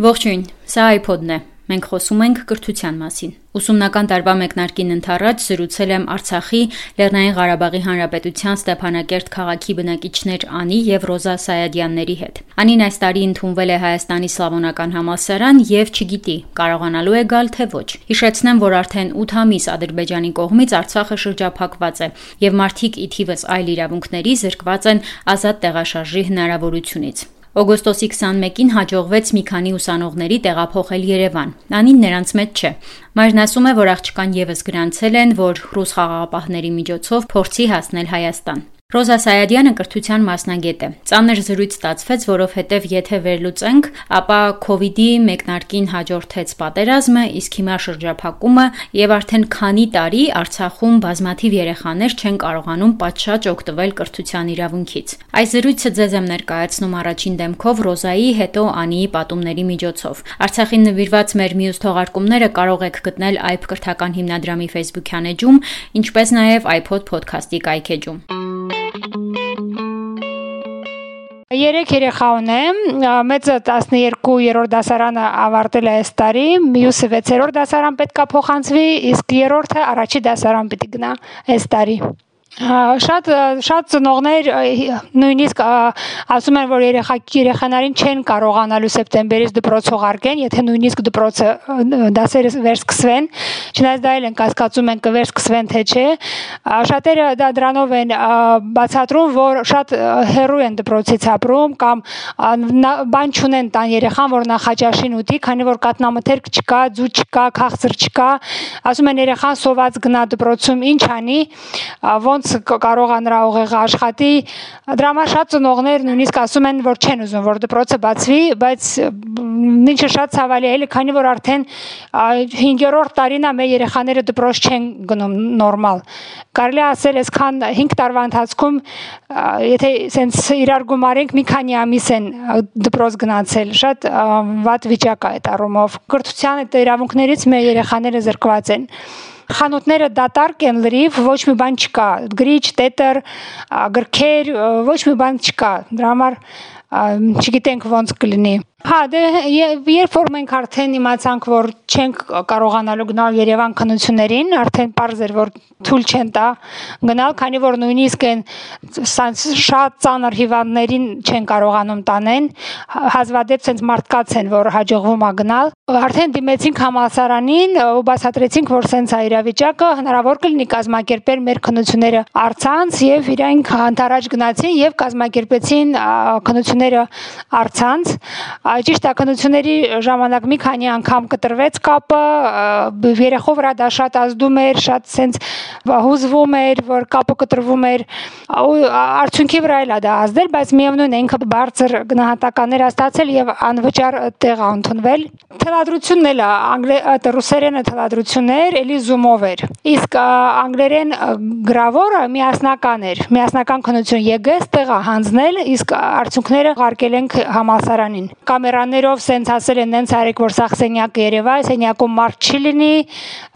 Ողջույն, սա iPod-ն է։ Մենք խոսում ենք կրթության մասին։ Ուսումնական տարվա մեկնարկին ընթառաջ զրուցել եմ Արցախի Լեռնային Ղարաբաղի Հանրապետության Ստեփանակերտ քաղաքի բնակիչներ Անի եւ Ռոզա Սայադյանների հետ։ Անին այս տարի ընդունվել է Հայաստանի Սլավոնական համալսարան եւ չգիտի, կարողանալու է գալ թե ոչ։ Հիշեցնեմ, որ արդեն 8 ամիս Ադրբեջանի կողմից Արցախը շրջափակված է եւ մարդիկ ի թիվս այլ իրավունքների զրկված են ազատ տեղաշարժի հնարավորությունից։ Օգոստոսի 21-ին հաջողվեց մի քանի ուսանողների տեղափոխել Երևան։ Անին նրանց մեջ չէ։ Մայրն ասում է, որ աղջկան եւս գրանցել են, որ ռուս խաղաղապահների միջոցով փորձի հասնել Հայաստան։ Ռոզա Սայադյանը կրթության մասնագետ է։ Ծանր զրույց ստացվեց, որովհետև եթե վերլուծենք, ապա իդի մեկնարկին հաջորդեց պատերազմը, իսկ հիմա շրջափակումը եւ արդեն քանի տարի Արցախում բազմաթիվ երեխաներ չեն կարողանում պատշաճ օգտվել կրթության իրավունքից։ Այս զրույցը ձեզ եմ ներկայացնում առաջին դեմքով Ռոզայի, հետո Անիի պատումների միջոցով։ Արցախին նվիրված մեր մյուս թողարկումները կարող եք գտնել iP կրթական հիմնադրամի Facebook-յան էջում, ինչպես նաեւ iPod podcast-ի կայքեջում։ Երեք երեխա ունեմ, մեծը 12-րդ դասարանը ավարտել է այս տարի, մյուսը 6-րդ դասարան պետքա փոխանցվի, իսկ երրորդը առաջի դասարան պիտի գնա այս տարի շատ շատ ծնողներ նույնիսկ ասում են որ երեխա երեխաներին չեն կարողանալու սեպտեմբերից դպրոց ուղարկեն, եթե նույնիսկ դպրոցը դասերը վերսկսվեն, չնայած դա էլ են կասկածում են կվերսկսվեն թե չէ։ Շատերը դա դրանով են բացատրում, որ շատ հեռու են դպրոցից ապրում կամ բան չունեն տան երեխան, որ նախաճաշին ուտի, քանի որ կատնամթերք չկա, ձու չկա, քաղցր չկա։ Ասում են երեխան սոված գնա դպրոցում ինչ անի, ոնց կարող է նրա ուղեղը աշխատի։ Դրա համար շատ ծնողներ նույնիսկ ասում են, որ չեն ուզում, որ դպրոցը բացվի, բայց ինչը շատ ցավալի է, քանի որ արդեն 5-րդ տարին է մեր երեխաները դպրոց չեն գնում նորմալ։ Կարելի ասել, այսքան 5 տարվա ընթացքում եթե սենց իրար գումարենք մի քանի ամիս են դպրոց գնացել, շատ վատ վիճակ է այդ առումով։ Կրթության այդ իրավունքներից մեր երեխաները զրկված են խանութները դատարկ են լրիվ, ոչ մի բան չկա, գրիչ, տետր, գրքեր, ոչ մի բան չկա։ Դրա համար չգիտենք ոնց կլինի։ Հա, դե երբ որ մենք արդեն իմացանք, որ չենք կարողանալու գնալ Երևան քննություններին, արդեն པարզ էր, որ թույլ չեն տա գնալ, քանի որ նույնիսկ այն շատ ծանր հիվանդներին չեն կարողանում տանեն, հազվադեպ sense մարդկաց են, որ հաջողվում է գնալ։ Արդեն դիմեցինք համալսարանին ու բացատրեցինք, որ sense է իրավիճակը, հնարավոր կլինի կազմակերպել մեր քննությունները արցանց եւ իրանք հանդարաջ գնացին եւ կազմակերպեցին քննությունները արցանց Ճիշտ ականությունների ժամանակ մի քանի անգամ կտրվեց կապը, երեխով վրա դա շատ ազդում էր, շատ սենց հուզվում էր, որ կապը կտրվում էր, ու արդյունքի վրա էլ դա ազդել, բայց միևնույն է ինքը բարձր գնահատականներ ստացել եւ անվճար տեղ ընդունվել։ Թելադրությունն էլ է, ռուսերենը թելադրություններ, էլի զումով էր։ Իսկ անգլերեն գրավորը միասնական էր, միասնական քննություն ԵԳՍ տեղը հանձնել, իսկ արդյունքները ղարկել ենք համալսարանին կամերաներով սենց ասել են նենց արեք որ սա սենյակը Երևա, սենյակում մարդ չի լինի,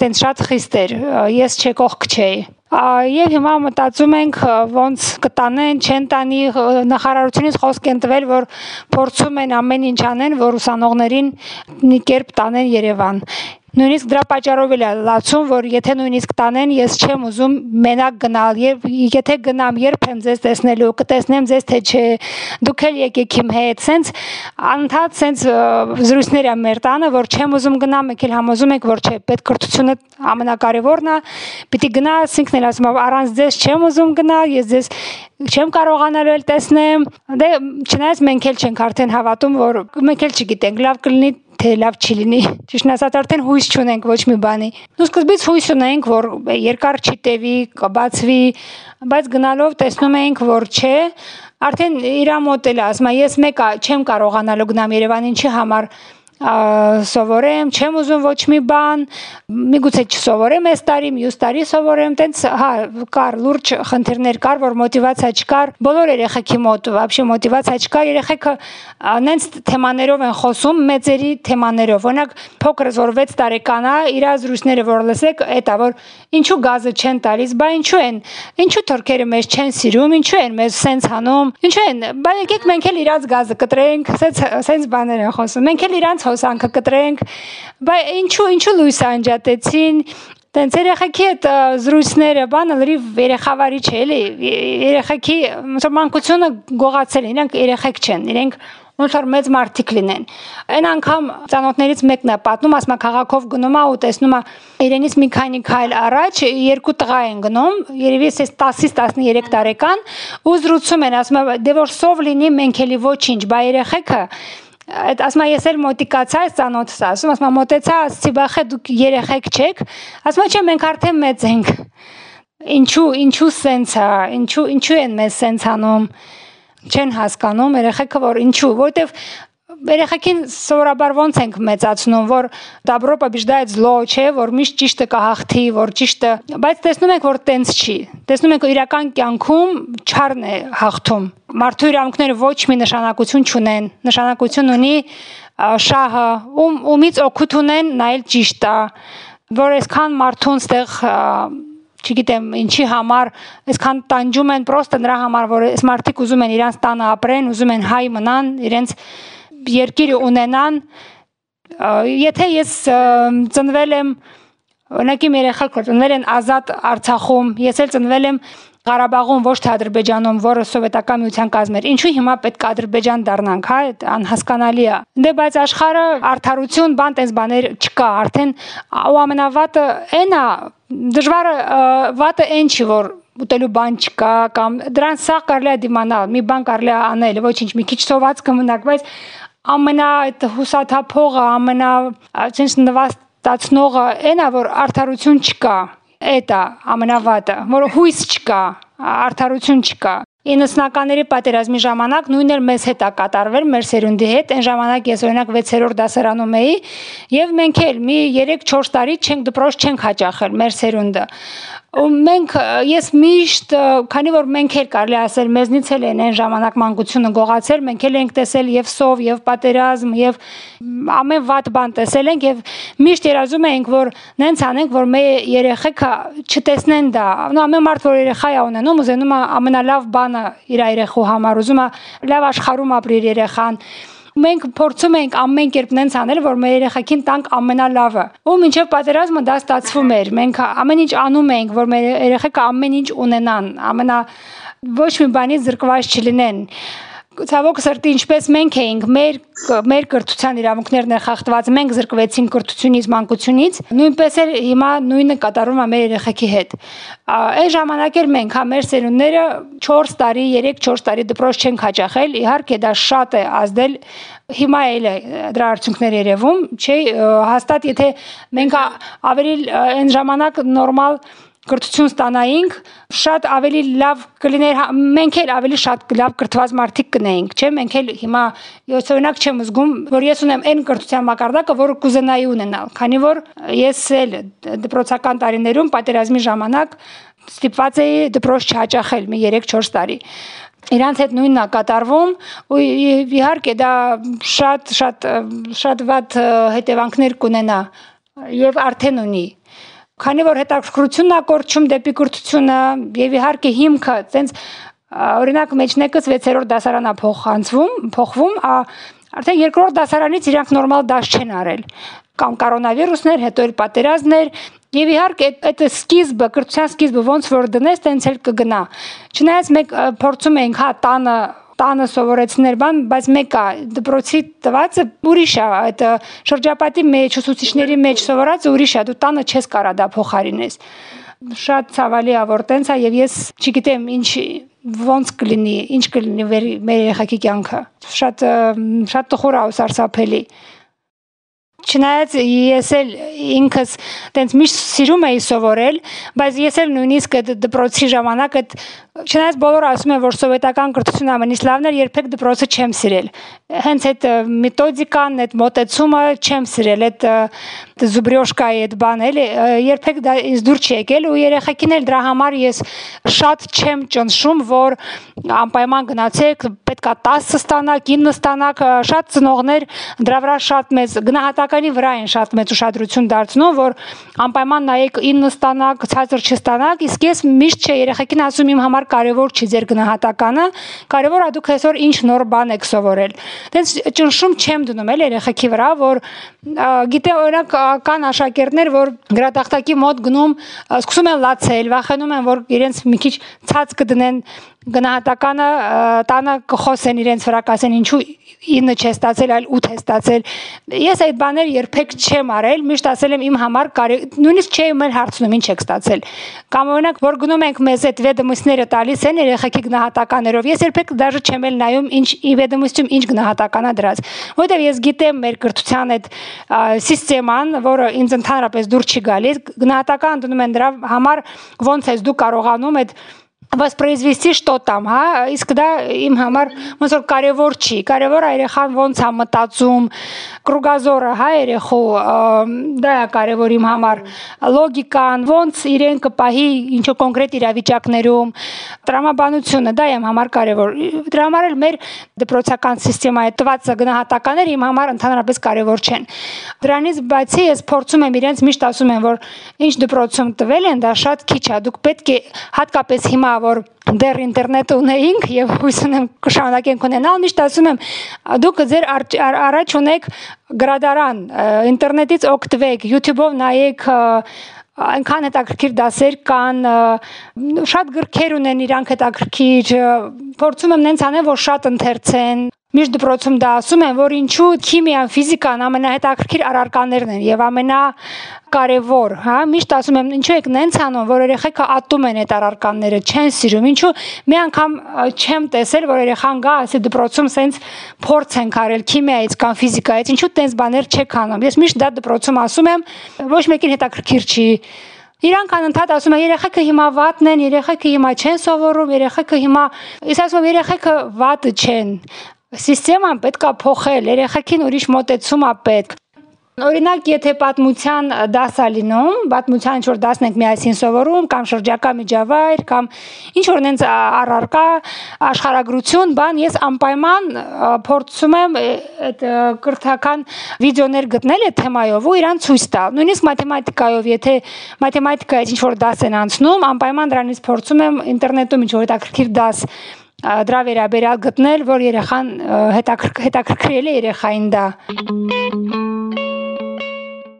տենց շատ խիստ էր։ Ես չեկող չէի եւ հիմա մտածում ենք ոնց կտանեն, չեն տանի նախարարությունից խոսք են տվել, որ փորձում են ամեն ինչ անեն, որ ուսանողներին մի կերպ տանեն Երևան։ Նույնիսկ դրա պատճառով էլ լացում, որ եթե նույնիսկ տանեն, ես չեմ ուզում մենակ գնալ եւ եթե գնամ, երբ եմ ձեզ տեսնելու, կտեսնեմ ձեզ թե չէ, դուք էլ եկեք իմ հետ, սենց անդադ սենց զրույցներ եմ մեր տանը, որ չեմ ուզում գնամ, եք էլ համոզում եք, որ չէ, պետք կրթությունը ամենակարևորն է, պիտի գնաս, ինքն էլ ասում առանց ձեզ չեմ ուզում գնալ, ես ձեզ չեմ կարողանալու էլ տեսնեմ։ Դե չնայած մենք էլ չենք արդեն հավատում, որ մենք էլ չգիտենք, լավ կլինի թե լավ չի լինի։ Ճիշտ ասած արդեն հույս չունենք ոչ մի բանի։ Դու սկզբից հույս ունենք, որ երկար չի տևի, կբացվի, բայց գնալով տեսնում էինք, որ չէ, արդեն իրա մոտ էլ ասում, ես մեկը չեմ կարողանալու գնամ Երևան ինչի համար սովորեմ, չեմ ուզում ոչ մի բան, միգուցե չսովորեմ այս տարի, մյուս տարի սովորեմ, տենց հա կար լուրջ խնդիրներ կար, որ մոտիվացիա չկար, բոլոր երեխեքի մոտ, вообще մոտիվացիա չկա, երեխեքը նենց թեմաներով են խոսում, մեծերի թեմաներով։ Օրինակ փոքրս որ 6 տարեկան է, իր զրույցները որ լսեք, էտա որ ինչու գազը չեն տալիս, բա ինչու են, ինչու թուրքերը մեզ չեն սիրում, ինչու են մեզ սենց հանում, ինչու են, բա եկեք մենք էլ իրանց գազը կտրենք, սենց սենց բաներ են խոսում։ Մենք էլ իրանց խոսանքը կտրենք բայց ինչու ինչու լույս անջատեցին Տենց երեխեքի այդ զրույցները բանը լրիվ երեխավարի չէ, էլի։ որ մանկությունը գողացել, իրենք երեխեք չեն, իրենք ոնց որ մեծ մարդիկ լինեն։ Այն անգամ ծանոթներից մեկն է պատմում, ասма քաղաքով գնում է ու տեսնում է իրենից մի քանի քայլ առաջ երկու տղա են գնում, երևի էս 10-ից 13 տարեկան, ու զրուցում են, ասում է դե որ սով լինի մենք էլի ոչինչ, բա երեխեքը այդ ասում է ես էլ մոտիկացա այս ցանոթս ասում ասում է մոտեցա ասի բախե դուք երեխեք չեք ասում է չէ մենք արդեն մեծ ենք ինչու ինչու սենց է ինչու ինչու են մեզ սենց անում չեն հասկանում երեխեքը որ ինչու որովհետև երեխեքին սովորաբար ոնց ենք մեծացնում, որ դաբրոպա բիժդայց զլո չէ, որ միշտ ճիշտը կհաղթի, որ ճիշտը, բայց տեսնում ենք, որ տենց չի։ Տեսնում ենք, որ իրական կյանքում չարն է հաղթում։ Մարդու իրավունքները ոչ մի նշանակություն չունեն։ Նշանակություն ունի շահը, ում ումից օգուտ ունեն, նա էլ ճիշտ է, որ այսքան մարդուն ստեղ չգիտեմ ինչի համար այսքան տանջում են պրոստը նրա համար որ այս մարդիկ ուզում են իրանց տանը ապրեն, ուզում են հայ մնան, իրենց երկիր ունենան եթե ես ծնվել եմ օրինակ իմ երեխաքը ծնվել են ազատ Արցախում, ես էլ ծնվել եմ Ղարաբաղում ոչ թե Ադրբեջանում, որը սովետական միության կազմեր։ Ինչու հիմա պետք է Ադրբեջան դառնանք, հա, այդ անհասկանալի է։ Դե բայց աշխարհը արդարություն, բան տես բաներ չկա, արդեն ու ամենավատը այն է, դժվարը վատը այն չի, որ ուտելու բան չկա կամ դրան սա կարելի է դիմանալ, մի բան կարելի է անել, ոչինչ, մի քիչ սոված կմնաք, բայց ամենա այդ հուսաթափողը, ամենա ցենց նվաստացնողը այնա որ արդարություն չկա Էտա ամենավատը, որ հույս չկա, արդարություն չկա։ 90-ականների պատերազմի ժամանակ նույնն էլ մեզ հետ է կատարվել, մեր սերունդի հետ։ Այն ժամանակ ես օրինակ 6-րդ դասարանում էի, եւ մենք էլ մի 3-4 տարի չենք դպրոց չենք հաճախել մեր սերունդը ու մենք ես միշտ քանի որ մենք էլ կարելի ասել մեզնից էլ են այն ժամանակ մանկությունը գողացել մենք էլ ենք տեսել եւ սով եւ պատերազմ եւ ամեն վատ բան տեսել ենք եւ միշտ երազում ենք որ նենց անենք որ մեր երեխեքը չտեսնեն դա ու ամեն մարդ որ երեխա է ունենում ուզենում է ամենալավ բանը իր երեխու համար ուզում է լավ աշխարհում ապրի երեխան մենք փորձում ենք ամեն կերպ նենց անել, որ մեր երեխեքին տանք ամենալավը։ Ու մինչև պատերազմը դա ստացվում էր։ Մենք ամեն ինչ անում ենք, որ մեր երեխեքը ամեն ինչ ունենան, ամենա ոչ մի բանից զրկված չլինեն ցավոք սրտի ինչպես մենք էինք մեր մեր կրթության իրավունքներն է խախտված մենք զրկվեցինք կրթությունից մանկությունից նույնպես էլ հիմա նույնը կատարվում է մեր երեխեքի հետ այն ժամանակ էլ մենք հա մեր սերունդները 4 տարի 3-4 տարի դպրոց չենք հաճախել իհարկե դա շատ է ազդել հիմա էլ է դրա արդյունքներ երևում չէ հաստատ եթե մենք ավելի այն ժամանակ նորմալ կրթություն ստանայինք, շատ ավելի լավ կլիներ, հա, մենք էլ ավելի շատ լավ կրթված մարդիկ կնեինք, չէ՞, մենք էլ հիմա ես օրինակ չեմ զգում, որ ես ունեմ այն կրթության մակարդակը, որը կուզենայի ունենալ, քանի որ ես էլ դպրոցական տարիներում պատերազմի ժամանակ ստիպված էի դպրոց չհաճախել մի 3-4 տարի իրանց հետ նույնն է կատարվում ու իհարկե դա շատ շատ շատ վատ հետևանքներ կունենա եւ արդեն ունի Քանի որ հետաքրքրությունն է կորչում դեպի կրթությունը եւ իհարկե հիմքը, տենց օրինակ մեջնեկս 6-րդ դասարանա փոխանցվում, փոխվում, արդեն երկրորդ դասարանից իրանք նորմալ դաս չեն արել կամ կորոնավիրուսներ, հետո էլ պատերազմներ, Եվ իհարկե այդ սկիզբը, կրթության սկիզբը ոնց որ դնես, տենց էլ կգնա։ Չնայած մենք փորձում ենք հա տանը տանը սովորեցնել բան, բայց մեկը դպրոցի տվածը ուրիշ է, այդ շրջապատի մեջ, ուսուցիչների մեջ սովորածը ուրիշ է, դու տանը չես կարա դա փոխարինես։ Շատ ցավալի է, որ տենց է եւ ես չգիտեմ ինչ ոնց կլինի, ինչ կլինի մեր երեխաքի կյանքը։ Շատ շատ տխուր է ու սարսափելի։ Չնայած ես էլ ինքս տենց միշտ սիրում էի սովորել, բայց ես էլ նույնիսկ դպրոցի ժամանակ այդ Չնայած բոլորը ասում են, որ սովետական կրթությունը ամենից լավն էր, երբեք դպրոցը չեմ սիրել։ Հենց այդ մեթոդիկան, այդ մոտեցումը չեմ սիրել, այդ զուբրյոշկայի այդ բանը էլի, երբեք դա ինձ դուր չի եկել ու երեխեքին էլ դրա համար ես շատ չեմ ճնշում, որ անպայման գնացեք, պետքա 10 ստանաք, 9 ստանաք, շատ ծնողներ դրա վրա շատ մեծ գնահատական երեխականի վրա են շատ մեծ ուշադրություն դարձնում, որ անպայման նայեք 9 ստանաք, ցածր չստանաք, իսկ ես միշտ չէ երեխեքին ասում իմ համար կարևոր չի ձեր գնահատականը, կարևոր է դուք այսօր ինչ նոր բան եք սովորել։ Դենց ճնշում չեմ դնում էլ երեխեքի վրա, որ գիտե օրինակ կան աշակերտներ, որ գրատախտակի մոտ գնում, սկսում են լացել, վախենում են, որ իրենց մի քիչ ցած կդնեն գնահատականը տանը կխոսեն իրենց վրա կասեն ինչու 9 չէ ստացել, այլ 8 է ստացել։ Ես այդ բաները երբեք չեմ արել, միշտ ասել եմ իմ համար կարի նույնիսկ չեմ էլ հարցնում ինչ եք ստացել։ Կամ օրինակ որ գնում ենք մեզ այդ վեդոմստները տալիս են երեխեքի գնահատականներով։ Ես երբեք դաժե չեմ էլ նայում ինչ ի վեդոմստում ինչ գնահատական է դրած։ Որտեվ ես гիտեմ մեր կրթության այդ սիստեման, որը ինձ ընդհանրապես դուր չի գալիս, գնահատական դնում են դրա համար ոնց ես դու կարողանում այդ воспроизвести что там, հա, իսկ դա իմ համար ոնց որ կարևոր չի։ Կարևոր է երեխան ոնց է մտածում, կրուգազորը, հա, երեխու դա է կարևոր իմ համար։ Լոգիկան, ոնց իրեն կպահի ինչ որ կոնկրետ իրավիճակներում, տրամաբանությունը, դա իմ համար կարևոր։ Դրա համար էլ մեր դպրոցական համակարգի տված գնահատականները իմ համար ընդհանրապես կարևոր չեն։ Դրանից բացի ես փորձում եմ իրենց միշտ ասում եմ, որ ինչ դպրոցում տվել են, դա շատ քիչ է։ Դուք պետք է հատկապես հիմա որ դեռ ինտերնետ ունեինք եւ հույս ունեմ կշարունակենք ունենալ միշտ ասում եմ դուք ձեր առաջ ունեք գրադարան ինտերնետից օգտվեք YouTube-ով նայեք այնքան հետաքրքիր դասեր կան շատ գրքեր ունեն իրանք հետաքրքիր փորձում եմ նենց անել որ շատ ընթերցեն Միշտ դպրոցում դա ասում են, որ ինչու քիմիան, ֆիզիկան ամենահետաքրքիր առարկաներն են եւ ամենա կարևոր, հա, միշտ ասում եմ, ինչու եք նենց անում, որ երեխեքը ատում են այդ առարկաները, չեն սիրում։ Ինչու մի անգամ չեմ տեսել, որ երեխան գա, ասի դպրոցում սենց փորձ են արել քիմիայից կամ ֆիզիկայից, ինչու տենց բաներ չեք անում։ Ես միշտ դա դպրոցում ասում եմ, ոչ մեկին հետաքրքիր չի Իրանք անընդհատ ասում են երեխեքը հիմա վատն են, երեխեքը հիմա չեն սովորում, երեխեքը հիմա ես ասում եմ երեխեքը վատը չեն։ Սիստեման պետքա փոխել, երեխեքին ուրիշ մոտեցում է պետք։ Օրինակ, եթե պատմության դաս է լինում, պատմության ինչ որ դասն ենք միասին սովորում, կամ շրջակա միջավայր, կամ ինչ որ նենց առարկա աշխարհագրություն, բան, ես անպայման փորձում եմ այդ կրթական վիդեոներ գտնել այդ թեմայով ու իրան ցույց տալ։ Նույնիսկ մաթեմատիկայով, եթե մաթեմատիկայից ինչ որ դաս են անցնում, անպայման դրանից փորձում եմ ինտերնետում ինչ որ հետաքրքիր դաս դրա վերաբերյալ գտնել, որ երեխան հետաքրքրել է երեխային դա։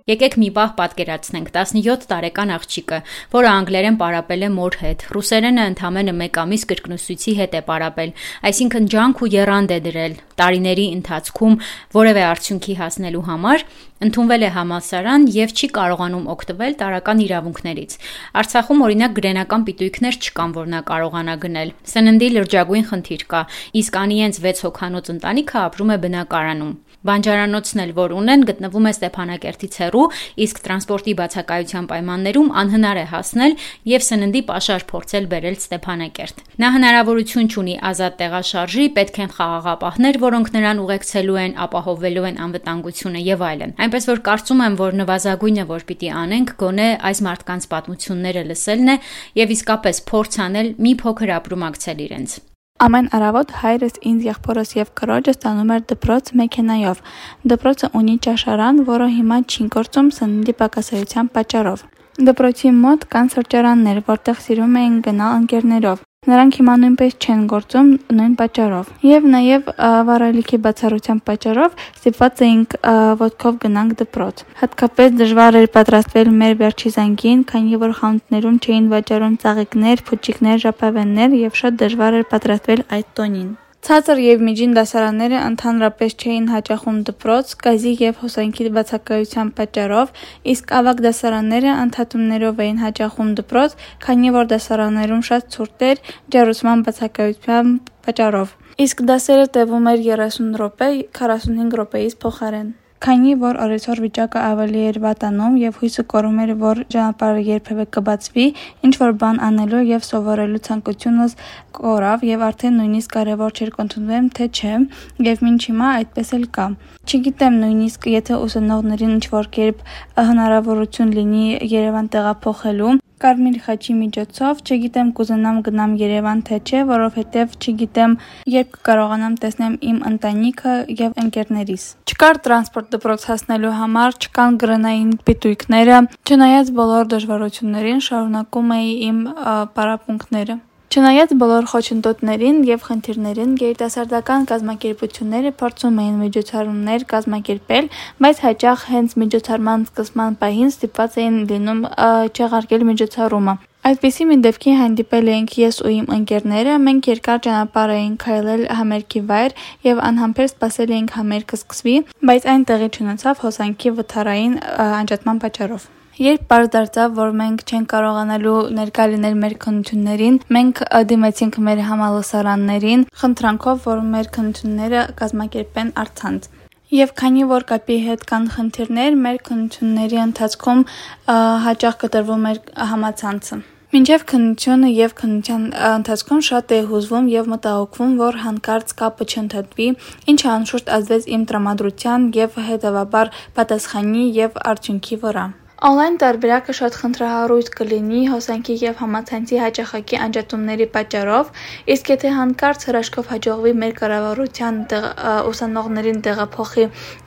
Եկեք մի պահ պատկերացնենք 17 տարեկան աղջիկը, որը անգլերեն պարապել է մոր հետ, ռուսերենը ընդամենը 1 ամիս կրկնուսույցի հետ է պարապել, այսինքն ջանք ու երանգ է դրել տարիների ընթացքում որևէ արդյունքի հասնելու համար, ընդունվել է համալսարան եւ չի կարողանում օգտվել տարական իրավունքներից։ Արցախում օրինակ գրենական պիտույքներ չկան, որ նա կարողանա գնել։ Սննդի լրջագույն խնդիր կա, իսկ անիենց 6 հոգանոց ընտանիքը ապրում է բնակարանում։ Բանջարանոցն էլ որ ունեն գտնվում է Ստեփանակերտից հեռու, իսկ տրանսպորտի բացակայության պայմաններում անհնար է հասնել եւ սննդի պաշար փորձել բերել Ստեփանակերտ։ Նա հնարավորություն ունի ազատ տեղաշարժի, պետք են խաղաղապահներ, որոնք նրան ուղեկցելու են, ապահովելու են անվտանգությունը եւ այլն։ Այնպես որ կարծում եմ, որ նվազագույնը որ պիտի անենք, գոնե այս մարդկանց պատմությունները լսելն է եւ իսկապես փորձ անել մի փոքր ապրումակցել իրենց։ Ամեն առավոտ հայրս ինձ, եղբորս և քրոջս տանում էր դպրոց մեքենայով։ Դպրոցը ունի ճաշարան, որը հիմա չի գործում սննդի պակասության պատճառով։ Դպրոցի մոտ կան սրճարաններ, որտեղ սիրում էին գնալ ընկերներով։ Նրանք հիմա նույնպես չեն գործում նույն պատճառով։ Եվ նաև վառելիքի բացառության պատճառով ստիպված էինք ոտքով գնանք դպրոց։ Հատկապես դժվար էր պատրաստվել մեր վերջի զանգին, քանի որ խանութներում չէին վաճառում ծաղիկներ, փուչիկներ, ժապավեններ եւ շատ դժվար էր պատրաստվել այդ տոնին։ Ցածր եւ միջին դասարանները ընդհանրապես չէին հաճախում դպրոց գազի եւ հոսանքի բացակայության պատճառով, իսկ ավագ դասարանները ընդհատումներով էին հաճախում դպրոց, քանի որ դասարաններում շատ ցուրտ էր ջերուսման բացակայության պատճառով։ Իսկ դասերը տևում էր 30 րոպե 45 րոպեից փոխարեն։ Քանի որ օրեցօր վիճակը ավելի էր վատանում եւ հույսը կորում էր, որ ճանապարհը երբևէ կբացվի, ինչ որ բան անելու եւ սովորելու ցանկությունս կորավ եւ արդեն նույնիսկ կարեւոր չէր կընդունվեմ, թե չէ, եւ մինչ հիմա այդպես էլ կա։ Չգիտեմ նույնիսկ եթե ուսանողներին ինչ որ կերպ հնարավորություն լինի Երևան տեղափոխելու, կարմիր խաչի միջոցով, չգիտեմ կուզենամ գնամ Երևան թե չէ, որովհետև չգիտեմ երբ կկարողանամ տեսնեմ իմ ընտանիքը եւ ընկերներիս։ Չկար տրանսպորտ դպրոց հասնելու համար, չկան գրնային պիտույքները, չնայած բոլոր դժվարություններին շարունակում էի իմ պարապմունքները։ Չնայած բոլոր խոչընդոտներին եւ խնդիրներին, երիտասարդական կազմակերպությունները փորձում էին միջոցառումներ կազմակերպել, բայց հաճախ հենց միջոցառման սկսման պահին ստիպված էին լինում չեղարկել միջոցառումը։ Այդպիսի մի դեպքի հանդիպել էինք ես ու իմ ընկերները, մենք երկար ճանապարհ էինք քայլել համերգի վայր եւ անհամբեր սպասել էինք համերգը սկսվի, բայց այն տեղի չունեցավ հոսանքի վթարային անջատման պատճառով։ Երբ պարզ դարձավ, որ մենք չենք կարողանալու ներկա լինել մեր քննություններին, մենք դիմեցինք մեր համալսարաններին խնդրանքով, որ մեր քննությունները կազմակերպեն առցանց։ Եվ քանի որ կապի հետ կան խնդիրներ, մեր քննությունների ընթացքում հաճախ կտրվում էր համացանցը։ Մինչև քննությունը եւ քննության ընթացքում շատ է հուզվում եւ մտահոգվում, որ հանկարծ կապը չընդհատվի, ինչը անշուշտ ազդեց իմ տրամադրության եւ հետեւաբար պատասխանի եւ արդյունքի վրա։ Օնլայն տարբերակը շատ խնդրահարույց կլինի հոսանքի եւ համացանցի հաճախակի անջատումների պատճառով, իսկ եթե հանկարծ հրաշքով հաջողվի մեր կառավարության ուսանողներին տեղափոխի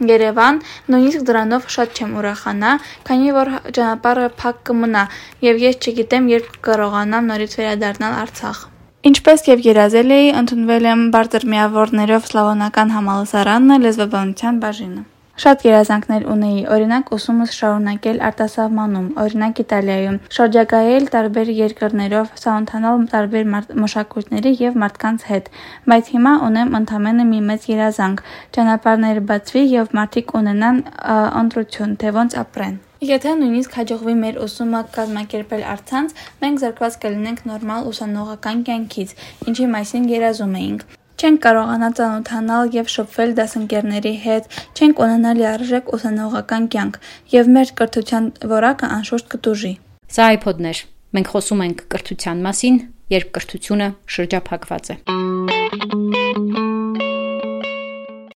Երևան, նույնիսկ դրանով շատ չեմ ուրախանա, քանի որ ճանապարհը փակ կմնա եւ ես չգիտեմ երբ կկարողանամ նորից վերադառնալ Արցախ։ Ինչպես եւ երազել էի, ընդունվել եմ բարձր միավորներով Սլավոնական համալսարանն լեզվաբանության բաժինը։ Շատ երազանքներ ունեի, օրինակ ուսումս շարունակել արտասահմանում, օրինակ Իտալիայում, շրջագայել տարբեր երկրներով, ծանոթանալ տարբեր մշակույթների եւ մարդկանց հետ, բայց հիմա ունեմ ընդամենը մի մեծ երազանք՝ ճանապարհները բացվի եւ մարդիկ ունենան ընտրություն, թե ոնց ապրեն։ Եթե նույնիսկ հաջողվի մեր ուսումը կազմակերպել առցանց, մենք զրկված կլինենք նորմալ ուսանողական կյանքից, ինչի մասին երազում էինք։ Չենք կարողանա ծանոթանալ եւ շփվել դասընկերների հետ, չենք ունենա լիարժեք ուսանողական կյանք եւ մեր կրթության որակը անշուշտ կտուժի։ Սա iPod-ն էր։ Մենք խոսում ենք կրթության մասին, երբ կրթությունը շրջափակված է։